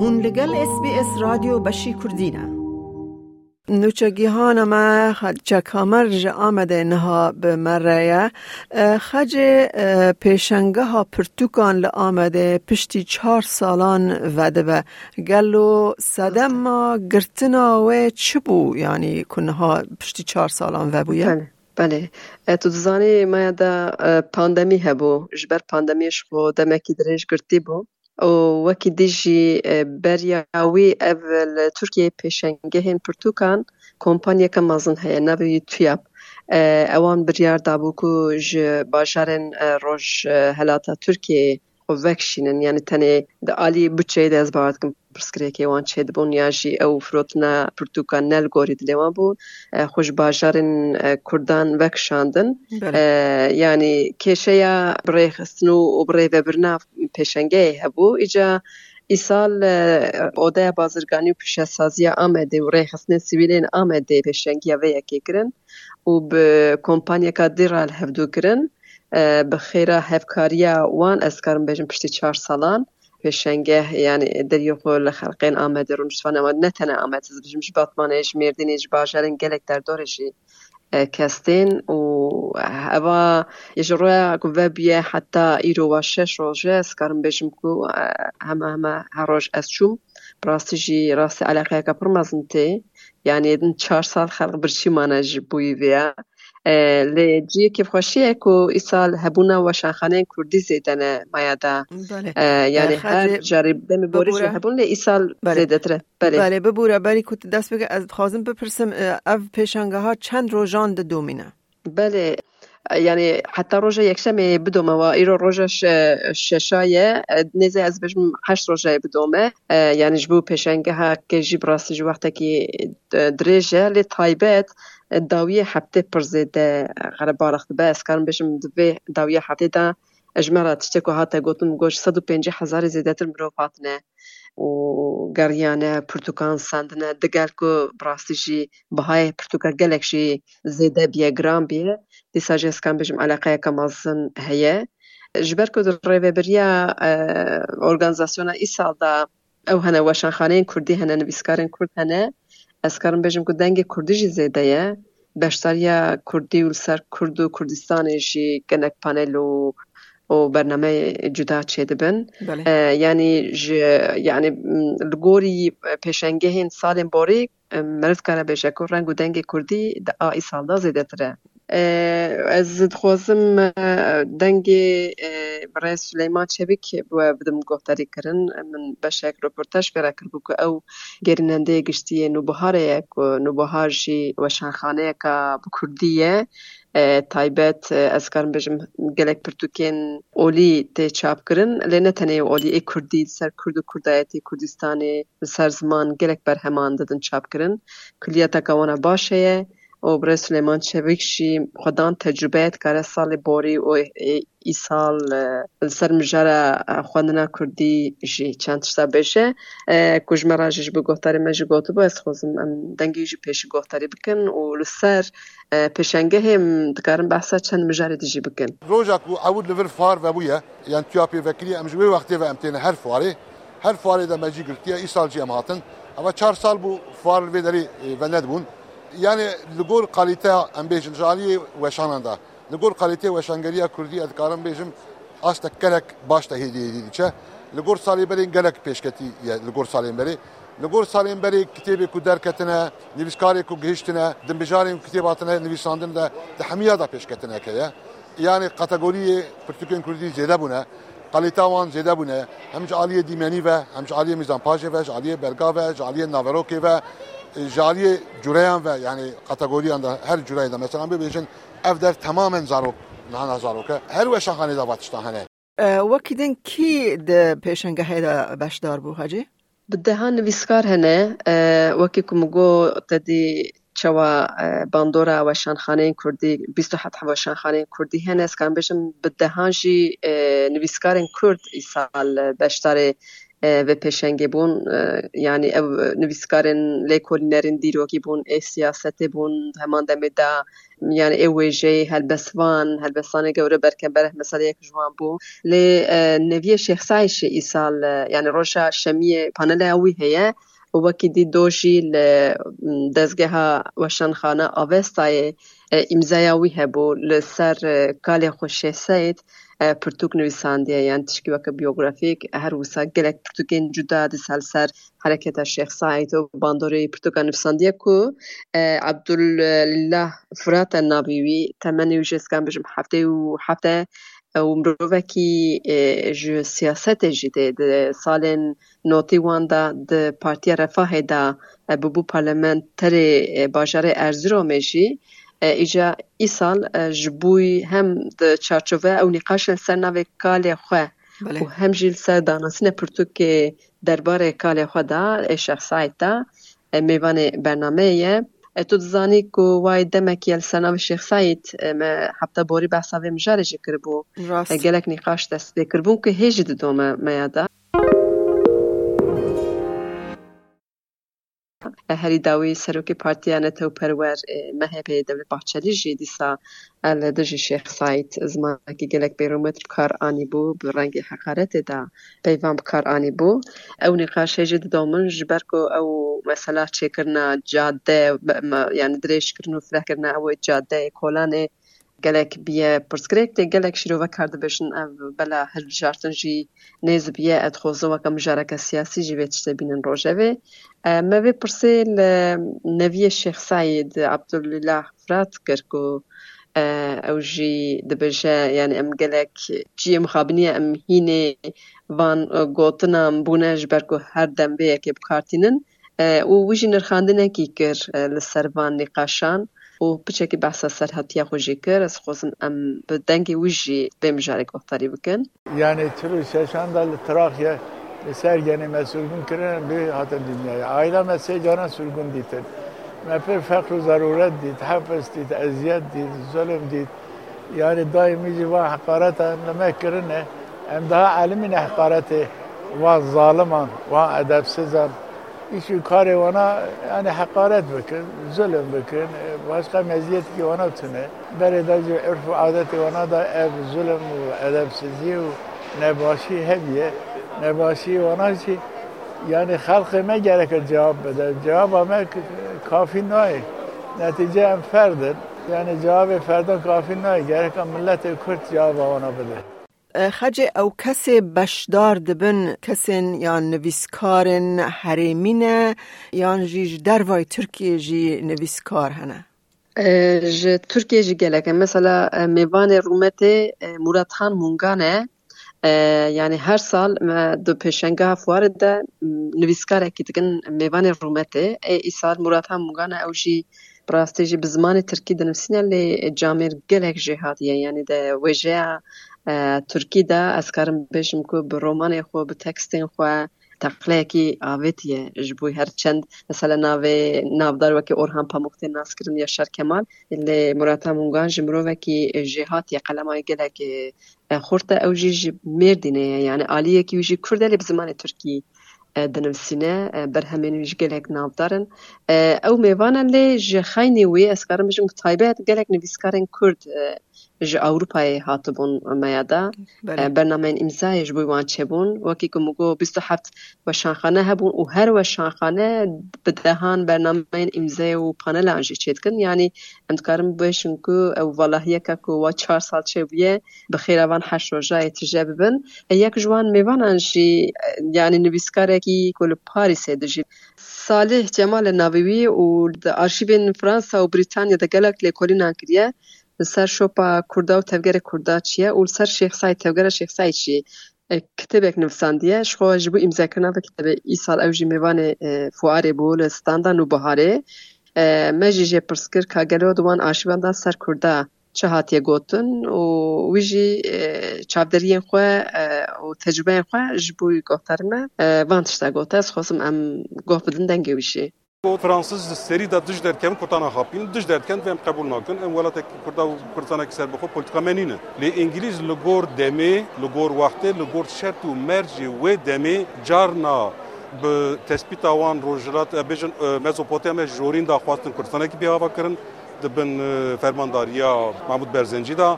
هون لگل اس بی اس رادیو بشی کردینه نوچگیهان ما کامر جا آمده نها به مره خج پیشنگه ها پرتوکان آمده پشتی چهار سالان وده به. گلو صدم ما گرتنا و چه بو؟ یعنی کنها پشتی چهار سالان و بویه؟ بله بله. تو دزانی ما دا پاندمی هبو. جبر پاندمیش خو دمکی درش گرتی بو. و وەکی دژی بەریاوی ئەڤ لە تورکیە پێشەنگەهێن پرتوکان کۆمپانیەکە مەزن هەیە ناوی تویاب ئەوان بریار دابوو و ji bajarên roj helata Tirkiyeyê ویکشنن یعنی تنه د علی بچې د ازبارګن پرسکري کې وان چې د بونیاشي او فروتن پرتوک خوش له ما بو کوردان وکښاندن یعنی که شیا بره اسنو او بره وبره په څنګه هبو اجه اسال او د بازرګنې په شصاځه امه دې ورخصنه و امه دې په څنګه یوي کادرال هفو ګرن بخیره هفکاریا وان از کارم پشتی چهار سالان پیشنگه یعنی در یو خو لخلقین آمده رون جسوان اما نه تنه آمد از بیشم شو باطمان ایش میردین ایش باجرین گلک در دورشی کستین و هوا یش روی اگو وبیه حتا ایرو و شش کو همه همه هر روش از چوم براستی جی راست علاقه اگه پرمزنتی یعنی دن چهار سال خلق برچی مانه لی دوی که خوشی اکو ای سال هبونا و شنخانه کردی زیدن مایادا بله. یعنی هر جاری بمی بوریش هبون لی ای سال بله. زیده بله. بله ببوره. بری کت دست بگه از خوازم بپرسم او پیشنگه ها چند روژان ده دومینه؟ بله. یعنی حتی روز یک شمه بدومه و ایرو روز ششایه. نزه از بشم هشت روز بدومه یعنی جبو پیشنگه ها که جیب راستی جو وقتا که دریجه لی تایبت. داویە هەفتێ پرزێ غەرە باەخت بە ئەسکارم بێژم دەبێ داویە هەفتێدا ئەژمەرە تشتێک و هاتە گوتم گۆش 150 هزار زیدەتر مرۆڤاتنە û geriyane pirtûkan sendine digel ku rastî jî bihayê pirtûka gelek jî zêde biye gram biye dîsa jê eskan bêjim eleqeyeka mazin heye ji ber ku rêveberiya organizasyona îsal da ew hene weşanxaneyên Kurdî hene nivîskarên Kurd hene از کارم بیشم که دنگ کردی جی زیده یه بشتار یا کردی و سر کرد و کردستان جی گنک پانل و برنامه جدا چه ده یعنی یعنی لگوری پیشنگه هین سال باری مرد کارا بشه که رنگ دنگ کردی ده آئی سال ده زیده تره ez dixwazim dengê birêz Süleyman Çevik we bidim guhdarî kirin min beşek reportaj fêra kirbû ku ew gerînendeyê giştiyê nûbiharê ye ku nûbihar jî weşanxaneyeka bi Kurdî ye taybet ez karim bêjim gelek pirtûkên olî tê çapkirin lê ne tenê olî Kurdî ser Kurd û Kurdayetê Kurdistanê li ser ziman gelek berheman didin çapkirin kuliyeteka wan e baş heye û birêz Süleyman Çevik jî xwedan tecrübe dikare salê borî û îsal li ser mijara xwendina Kurdî jî çend tişta bêje ku ji me re jî ji bo guhdarê me jî gotibû ez dixwazim em dengê jî pêşî guhdarî bikin û li ser pêşengehê dikarin behsa çend mijarê de jî bikin. Roja ku ewd li vir far vebûye yan tuya pêvekirî em ji wê wextê ve em têne her farê her farê de me jî girtiye îsal jî em hatin. Ama çar sal bû far li vê derê ve nedibûn yani li gor kalîteya em bêjin ji aliyê weşanan da li gor kalîtê weşangeriya Kurdî ez dikarim bêjim asta gelek baş te hêdiyê diçe li gor salê berên gelek pêşketî ye li gor salên berê li gor salên berê kitêbê ku derketine nivîskarê ku gihiştine dimbijarên kitêb hatine nivîsandin de di hemiya da pêşketineke ye yani kategoriyê pirtûkên Kurdî zêde bûne kalîta wan zêde bûne hem ji aliyê dîmenî ve hem ji aliyê mîzanpajê ve ji aliyê berga ve ji aliyê naverokê ve جاری جوره و یعنی کاتگوری اند هر جوره دا مثلا ببیشن اف در تماما زاروک نه زاروکه هر وشان خانه دا واتشتان وەکیدن کی پێشنگە هەیە بەشدار بوو هەجێ؟ بدەها نویسکار هەنێ وەکی کومگۆ دەدی چەوە باندۆرە ئەوەشانخانەیە کوردی 27 هەوەشانخانەیە کوردی هەنێ سکان بێژم بدەهانژی نویسکارن کورد ئیسال بەشدارێ ve peşenge bûn yani ev nivîskarên lêkolînerên dîrokî bûn ê siyasetê bûn heman demê de yani ew wêjê helbestvan helbestanê gewre berkember meseleyek ji wan bû lê neviyê Şêxsayê jî îsal yani roja şemiyê panela wî heye وەکی دی دۆژی لە دەستگەها وەشانخانە ئاڤێستایە ئیمزایا وی هەبوو لەسەر کالێ خۆشێ پرتوک نویساندیە یان تشکی وەکە بیۆگرافیک هەر وسا gelek pirtûkên cuda disel ser hereketa Şêx Saîd û bandorê pirtûka nivîsandiye ku Abdullah Furata navî wî temenê wî jê skan bijim heftê û hefte û mirovekî ji siyasetê jî tê di salên notî wan de di Partiya Refahê de bibû parlamenterê bajarê Erzîromê ایجا ای سال جبوی هم ده چارچوه او نقاش سر نوی کال خواه بله. و هم جیل سر دانستن پرتو که دربار کال خواه دا شخصایی تا میوان برنامه یه. تو دزانی که وای دمکی السنا و شیخ سعید ما حبتا باری بحثاوی مجاری جی کربو گلک نقاش دست بکربون که هیچ دو ما یادا. Herî dawî Serokê Partiya Netewperwer MHP Devlet Bahçelî jî dîsa li dijî Şêx Saîd zimanekî gelek bêrometr bi kar anîbû bi rengê heqaretê de peyvan bi kar anîbû ew nîqaşê jî didomin ji ber ku ew mesela çêkirina cadde yani dirêjkirin û firehkirina ew ê caddeyê kolanê gelek biye pirsgirêk tê gelek şîrove kar dibêjin ev bela hilbijartin jî nêz biye xweze weke mijareke siyasî jî vê tiştê bînin rojevê me vê pirsê li neviyê Şêx Saîd Abdullah Firat kir ku ew jî dibêje yani em gelek ciyê mixabiniye em hînê van gotinan bûne ji ber ku her dembeyekê bikartînin û wî jî nirxandinekî kir li ser van nîqaşan û piçekî behsa serhetiya xwe jî kir ez dixwazim em bi dengê wî jî bê mijarê guhdarî bikin yani çirû şeşan da li Trakya li ser genê me sürgûn kirin bê hatin dinyayê aîla me sê canan sürgûn dîtin me pir feqr û zeruret dît hefes dît eziyet dît zulm dît yani daimî jî van heqaretan li me kirine em daha elimîne heqaretê van zaliman van edebsizan ایشی کاری وانا این حقارت بکن، زلم بکن، باش که مزیت کی وانا بتنه. برای دژو ارف عادت وانا دا اف زلم و ادب سیزی و نباشی هدیه، نباشی وانا چی؟ یعنی خلق مگر که جواب بده، جواب ما کافی نیه. نتیجه ام فردن، یعنی جواب فردن کافی نیه. گرکم ملت کرد جواب وانا بده. خج او کس بشدار دبن کس یا نویسکارن حریمین یا جیج دروای ترکیه جی نویسکار هنه ج ترکیه جی گله که مثلا میوان رومت مورد خان مونگانه یعنی هر سال دو پشنگه ها فوارد ده نویسکار اکی میوان رومت ای سال مورد خان مونگانه او جی براستی جی بزمان ترکی دنفسینه لی جامیر گلک جهادیه یعنی ده وجه تورکی دا ez karim bêjim ku bi romanê xwe bi tekstên xwe teqleyekî avêtiye ji bo her çend mesela navê navdar wekî Orhan Pamuk tê naskirin Yaşar Kemal lê Murat Mungan ji mirovekî jê hatiye qelemayê gelekê xurt e ew jî ji Mêrdînê ye. Yani aliyekî wî jî Kurd e lê bi zimanê Tirkî dinivîsîne berhemên wî ji gelek navdarin. Ew mêvanan lê ji xeynê wê ez karim bijim taybet gelek nivîskarên Kurd ji Avrupayê hatibûn meya de bernameyên îmzayê ji bo wan çêbûn wekî ku migo bîst û heft weşanxane hebûn û her weşanxane bi dehan bernameyên îmzayê û panelan jî çê dikin yanî em dikarin bêjin ku ew valahiyeka ku wa çar sal çêbûye bi xêrevan heşt rojayê tije bibin yek ji wan mêvanan jî yanî nivîskarekî ku li Parîsê dijî Salih Cemal Navî û di arşîvên Fransa û Brîtanya de gelek lêkolînan kiriye سر شو په و او تفګر چیه؟ چی او شیخ سای تفګر شیخ سای چی کتابه نوساندیه شو جبو امضا کنه په کتابه ایصال او جمیوان بول ستاندا نو بهاره مجی جه پرسکر که گلو دوان آشیبان دا سر کرده چه هاتیه گوتن و ویجی چابدریین خواه و تجربه خواه جبوی گوهترمه وانتش دا گوته از خواستم ام گوه بدن دنگه ویشی. کو فرانسیس سری د دج درکم کوتانا هاپین دج درکم ویم قبول ناکن ام ولات کوردا کورتانا کی سر بخو پولیټیکا منینه ل انګلیز لګور دمه لګور وخت لګور شرط او مرج و دمه جارنا به تثبیت اوان روجرات بجن مزوپوتامیا جورین دا خواستن کورتانا کی بیا وکړن د بن فرمانداریا محمود برزنجی دا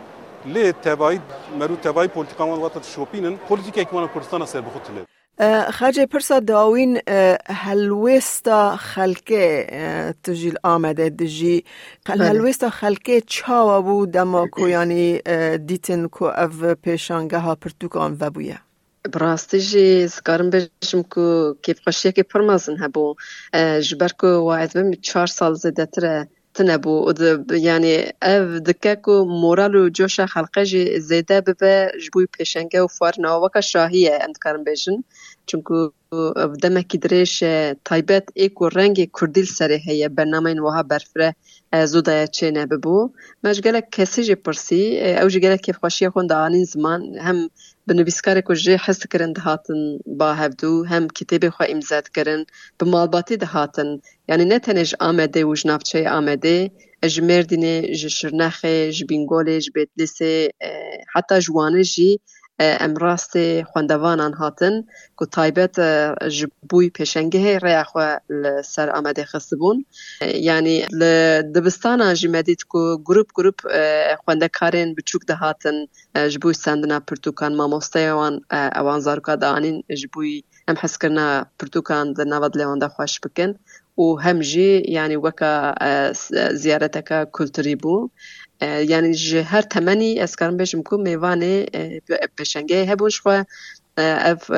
لی تبعی مرو تبعی پولیتیکا وقت شوپینن پولیتیکا کی کردستان سر بخو تله خجه پرسا داوین هلوستا خلکه تجیل آمده دجی هلوستا خلکه چاوا بود دما کو یعنی دیتن کو او پیشانگه ها پرتوکان و بویه براستی جی زکارم بشم کو کیف قشیه که پرمازن هبو جبر کو واعد بم چهار سال زده تره tune bû û di yanî ev dike ku moral û coşa xelkê jî zêde bibe ji bo pêşenge û xwarina weka şahî ye em dikarin bêjin çunku ev demekî dirêj e taybet ê ku rengê kurdî li serê heye bernameyên wiha berfireh زودای چینه ببو مش گلک کسی جی پرسی او جی گلک کیف خوشی خون دانین زمان هم بنویسکار کو جه حس کرن دهاتن با هفدو هم کتاب خو امزاد کرن به مالباتی دهاتن یعنی نه تنش آمده و جنابچه آمده اج مردینه ج شرنخه ج بینگوله ج بیتلیسه حتی جوانه جی ام راست خواندوانان هاتن کو تایبت ج بوی پشنگه ریا سر آمده خصبون یعنی دبستان جی مدید کو گروپ گروپ خواندکارین بچوک ده هاتن ج بوی سندنا پرتوکان ماموسته وان اوان زارکا دانین ج بوی هم حس پرتوکان د نواد لیوان ده خوش بکن و هم جی یعنی وکا زیارتکا کلتوری بو یعنی جه هر تمنی از کارم بشم کو میوانه پشنگه هبونش خو اف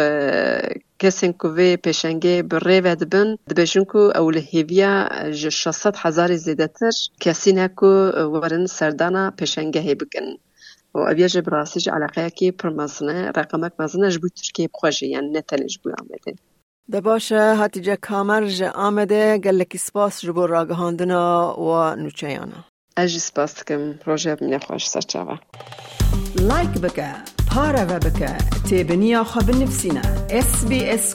کسین کو وی پشنگه بره و دبن دبشن کو اول هیویا جه 600 هزار زیده تر کسین کو ورن سردانا پشنگه هبکن و اویا جه براسی جه علاقه کی پرمزنه رقمک مزنه جبو ترکیه بخوشه یعنی نتنه جبو آمده ده باشه هاتیجا کامر جه آمده گلکی سپاس جبو راگهاندنا و نوچیانا اجی سپاس دکم روژه من خوش سرچاوه لایک بکه پاره و بکه تیبنیا خواب نفسینا اس بی اس